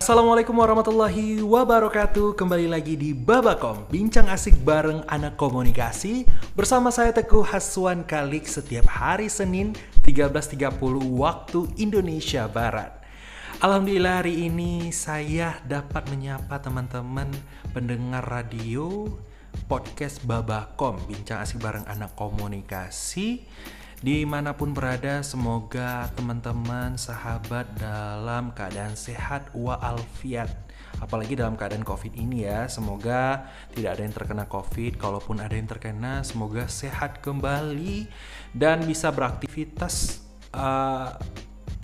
Assalamualaikum warahmatullahi wabarakatuh. Kembali lagi di Babakom Bincang asik bareng anak komunikasi. Bersama saya Teguh Haswan Kalik Setiap hari Senin 13.30 waktu Indonesia Barat. Alhamdulillah hari ini saya dapat menyapa teman-teman pendengar radio podcast Babakom Bincang asik bareng anak komunikasi Di mana pun berada, semoga teman-teman, sahabat dalam keadaan sehat wa'alfiat Apalagi dalam keadaan covid ini ya Semoga tidak ada yang terkena covid. Kalaupun ada yang terkena, semoga sehat kembali Dan bisa beraktivitas uh,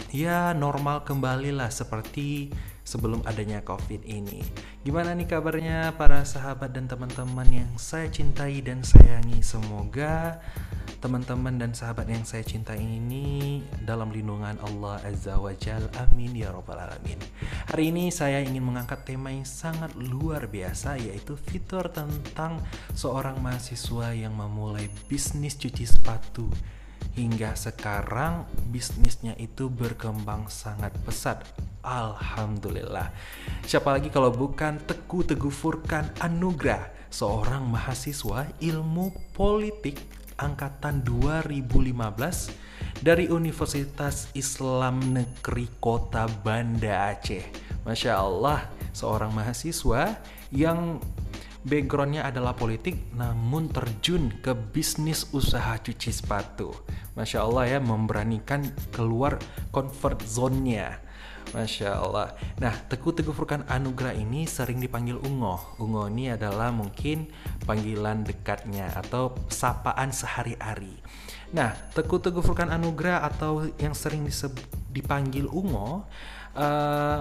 Ya normal kembali lah seperti sebelum adanya covid ini. Gimana nih kabarnya para sahabat dan teman-teman yang saya cintai dan sayangi? Semoga teman-teman dan sahabat yang saya cintai ini dalam lindungan Allah Azza wa Jal. Amin ya Rabbal Alamin. Hari ini saya ingin mengangkat tema yang sangat luar biasa yaitu fitur tentang seorang mahasiswa yang memulai bisnis cuci sepatu. Hingga sekarang bisnisnya itu berkembang sangat pesat. Alhamdulillah. Siapa lagi kalau bukan Teguh Teguh Furkan Anugrah, seorang mahasiswa ilmu politik angkatan 2015 dari Universitas Islam Negeri Kota Banda Aceh. Masya Allah, seorang mahasiswa yang backgroundnya adalah politik namun terjun ke bisnis usaha cuci sepatu. Masya Allah ya, memberanikan keluar comfort zone-nya. Masya Allah. Nah, Teguh Teguh Furkan Anugrah ini sering dipanggil Ungo. Ungo ini adalah mungkin panggilan dekatnya atau sapaan sehari-hari. Nah, Teguh Teguh Furkan Anugrah atau yang sering dipanggil Ungo, uh,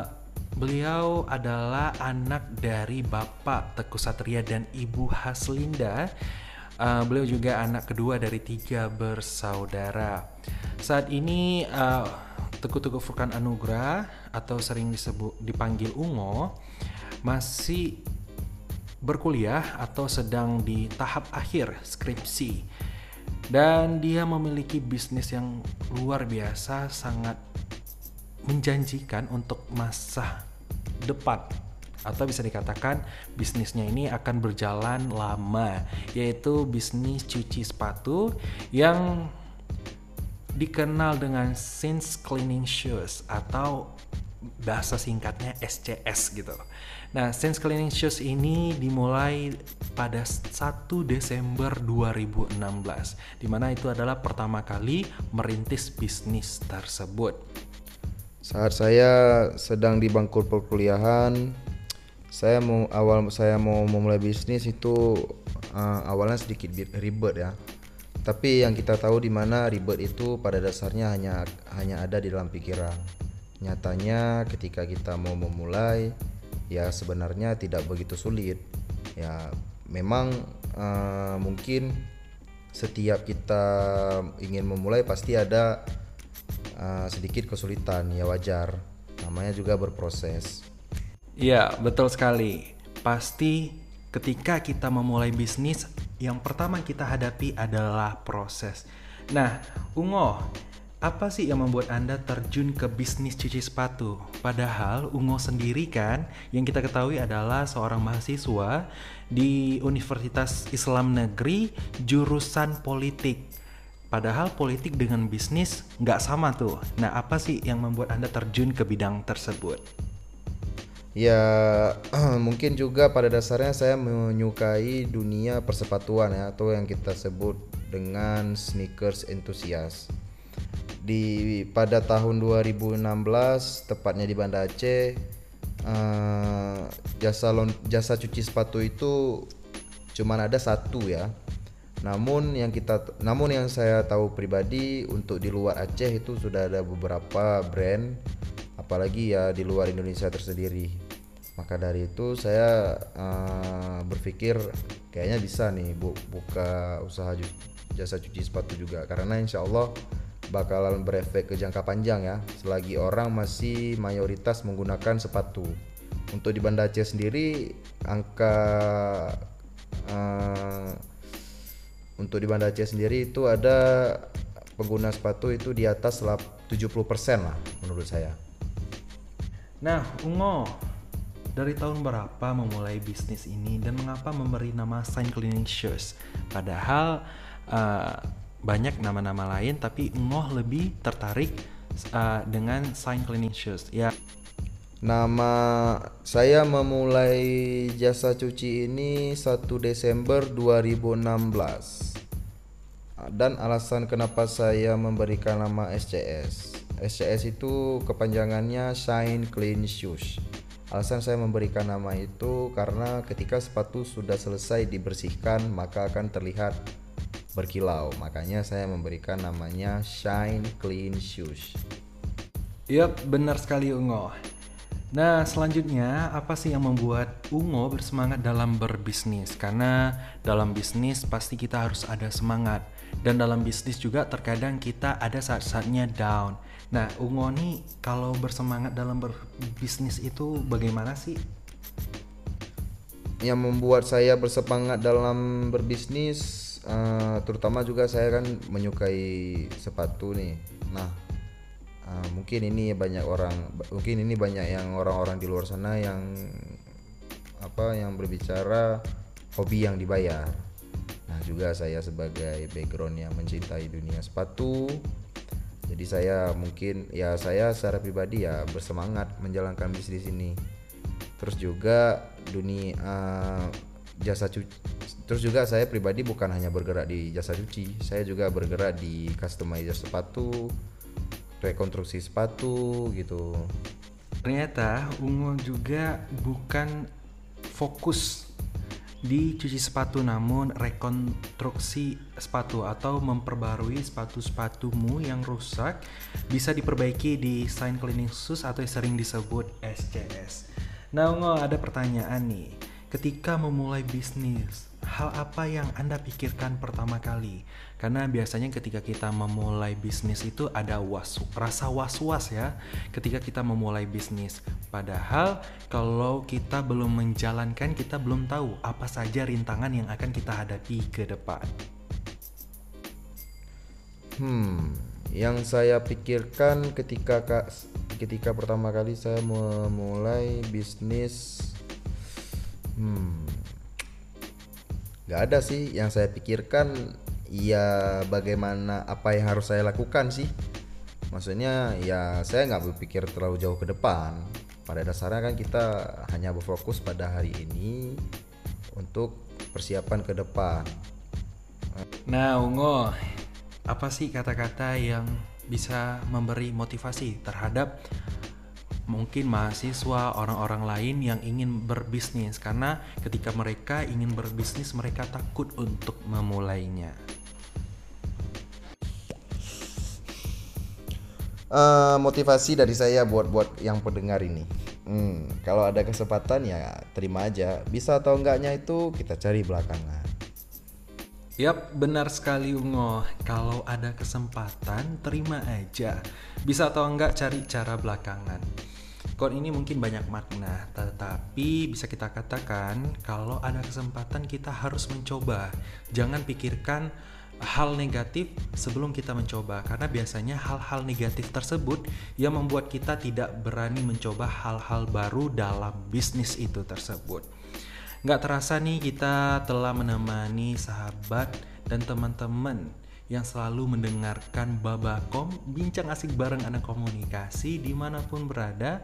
beliau adalah anak dari Bapak Teguh Satria dan Ibu Haslinda. Uh, beliau juga anak kedua dari tiga bersaudara. Saat ini uh, Teguh Teguh Furkan Anugrah atau sering disebut dipanggil Ungo masih berkuliah atau sedang di tahap akhir skripsi dan dia memiliki bisnis yang luar biasa sangat menjanjikan untuk masa depan atau bisa dikatakan bisnisnya ini akan berjalan lama yaitu bisnis cuci sepatu yang dikenal dengan Since Cleaning Shoes atau bahasa singkatnya SCS gitu. Nah, Sense Cleaning Shoes ini dimulai pada 1 Desember 2016, di mana itu adalah pertama kali merintis bisnis tersebut. Saat saya sedang di bangku perkuliahan, saya mau awal saya mau memulai bisnis itu uh, awalnya sedikit ribet ya tapi yang kita tahu di mana ribet itu pada dasarnya hanya hanya ada di dalam pikiran. Nyatanya ketika kita mau memulai ya sebenarnya tidak begitu sulit. Ya memang uh, mungkin setiap kita ingin memulai pasti ada uh, sedikit kesulitan ya wajar. Namanya juga berproses. Iya, betul sekali. Pasti ketika kita memulai bisnis yang pertama kita hadapi adalah proses. Nah, Ungo, apa sih yang membuat Anda terjun ke bisnis cuci sepatu? Padahal Ungo sendiri kan yang kita ketahui adalah seorang mahasiswa di Universitas Islam Negeri jurusan politik. Padahal politik dengan bisnis nggak sama tuh. Nah, apa sih yang membuat Anda terjun ke bidang tersebut? Ya mungkin juga pada dasarnya saya menyukai dunia persepatuan ya atau yang kita sebut dengan sneakers entusias. Di pada tahun 2016 tepatnya di Banda Aceh uh, jasa lon, jasa cuci sepatu itu cuman ada satu ya. Namun yang kita namun yang saya tahu pribadi untuk di luar Aceh itu sudah ada beberapa brand apalagi ya di luar Indonesia tersendiri maka dari itu saya uh, berpikir kayaknya bisa nih bu buka usaha jasa cuci sepatu juga. Karena insya Allah bakalan berefek ke jangka panjang ya. Selagi orang masih mayoritas menggunakan sepatu. Untuk di Banda Aceh sendiri angka uh, untuk di Banda Aceh sendiri itu ada pengguna sepatu itu di atas 70% lah menurut saya. Nah, Ungo, dari tahun berapa memulai bisnis ini dan mengapa memberi nama Sign Cleaning Shoes? Padahal uh, banyak nama-nama lain, tapi Ungo lebih tertarik uh, dengan Sign Cleaning Shoes. Ya. Nama saya memulai jasa cuci ini 1 Desember 2016 dan alasan kenapa saya memberikan nama SCS. SCS itu kepanjangannya Shine Clean Shoes. Alasan saya memberikan nama itu karena ketika sepatu sudah selesai dibersihkan maka akan terlihat berkilau. Makanya saya memberikan namanya Shine Clean Shoes. Yap, benar sekali Ungo. Nah, selanjutnya apa sih yang membuat Ungo bersemangat dalam berbisnis? Karena dalam bisnis pasti kita harus ada semangat dan dalam bisnis juga terkadang kita ada saat-saatnya down. Nah, Ungo nih kalau bersemangat dalam berbisnis itu bagaimana sih? Yang membuat saya bersemangat dalam berbisnis, uh, terutama juga saya kan menyukai sepatu nih. Nah, uh, mungkin ini banyak orang, mungkin ini banyak yang orang-orang di luar sana yang apa yang berbicara hobi yang dibayar Nah juga saya sebagai background yang mencintai dunia sepatu jadi saya mungkin ya saya secara pribadi ya bersemangat menjalankan bisnis ini. Terus juga dunia uh, jasa cuci terus juga saya pribadi bukan hanya bergerak di jasa cuci saya juga bergerak di customizer sepatu rekonstruksi sepatu gitu. Ternyata Ungu juga bukan fokus di cuci sepatu namun rekonstruksi sepatu atau memperbarui sepatu-sepatumu yang rusak bisa diperbaiki di sign cleaning sus atau yang sering disebut SCS. Nah, Ungo ada pertanyaan nih. Ketika memulai bisnis, hal apa yang Anda pikirkan pertama kali? Karena biasanya ketika kita memulai bisnis itu ada was rasa was-was ya ketika kita memulai bisnis. Padahal kalau kita belum menjalankan, kita belum tahu apa saja rintangan yang akan kita hadapi ke depan. Hmm, yang saya pikirkan ketika ketika pertama kali saya memulai bisnis hmm. Nggak ada sih yang saya pikirkan. Ya bagaimana apa yang harus saya lakukan sih? Maksudnya ya saya nggak berpikir terlalu jauh ke depan. Pada dasarnya kan kita hanya berfokus pada hari ini untuk persiapan ke depan. Nah Ungo apa sih kata-kata yang bisa memberi motivasi terhadap mungkin mahasiswa, orang-orang lain yang ingin berbisnis karena ketika mereka ingin berbisnis mereka takut untuk memulainya. Uh, motivasi dari saya buat buat yang pendengar ini. Hmm, kalau ada kesempatan ya terima aja. Bisa atau enggaknya itu kita cari belakangan. Yap, benar sekali Ungo. Kalau ada kesempatan, terima aja. Bisa atau enggak cari cara belakangan. Quote ini mungkin banyak makna, tetapi bisa kita katakan kalau ada kesempatan kita harus mencoba. Jangan pikirkan hal negatif sebelum kita mencoba karena biasanya hal-hal negatif tersebut yang membuat kita tidak berani mencoba hal-hal baru dalam bisnis itu tersebut. Nggak terasa nih kita telah menemani sahabat dan teman-teman yang selalu mendengarkan Babakom bincang asik bareng anak komunikasi di mana pun berada.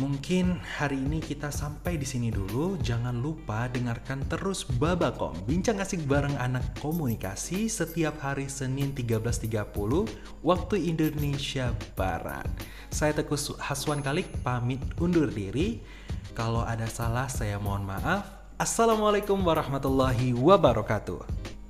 Mungkin hari ini kita sampai di sini dulu. Jangan lupa dengarkan terus Babakom bincang asik bareng anak komunikasi setiap hari Senin 13.30 waktu Indonesia Barat. Saya Teguh Haswan Kalik pamit undur diri. Kalau ada salah saya mohon maaf. Assalamualaikum warahmatullahi wabarakatuh.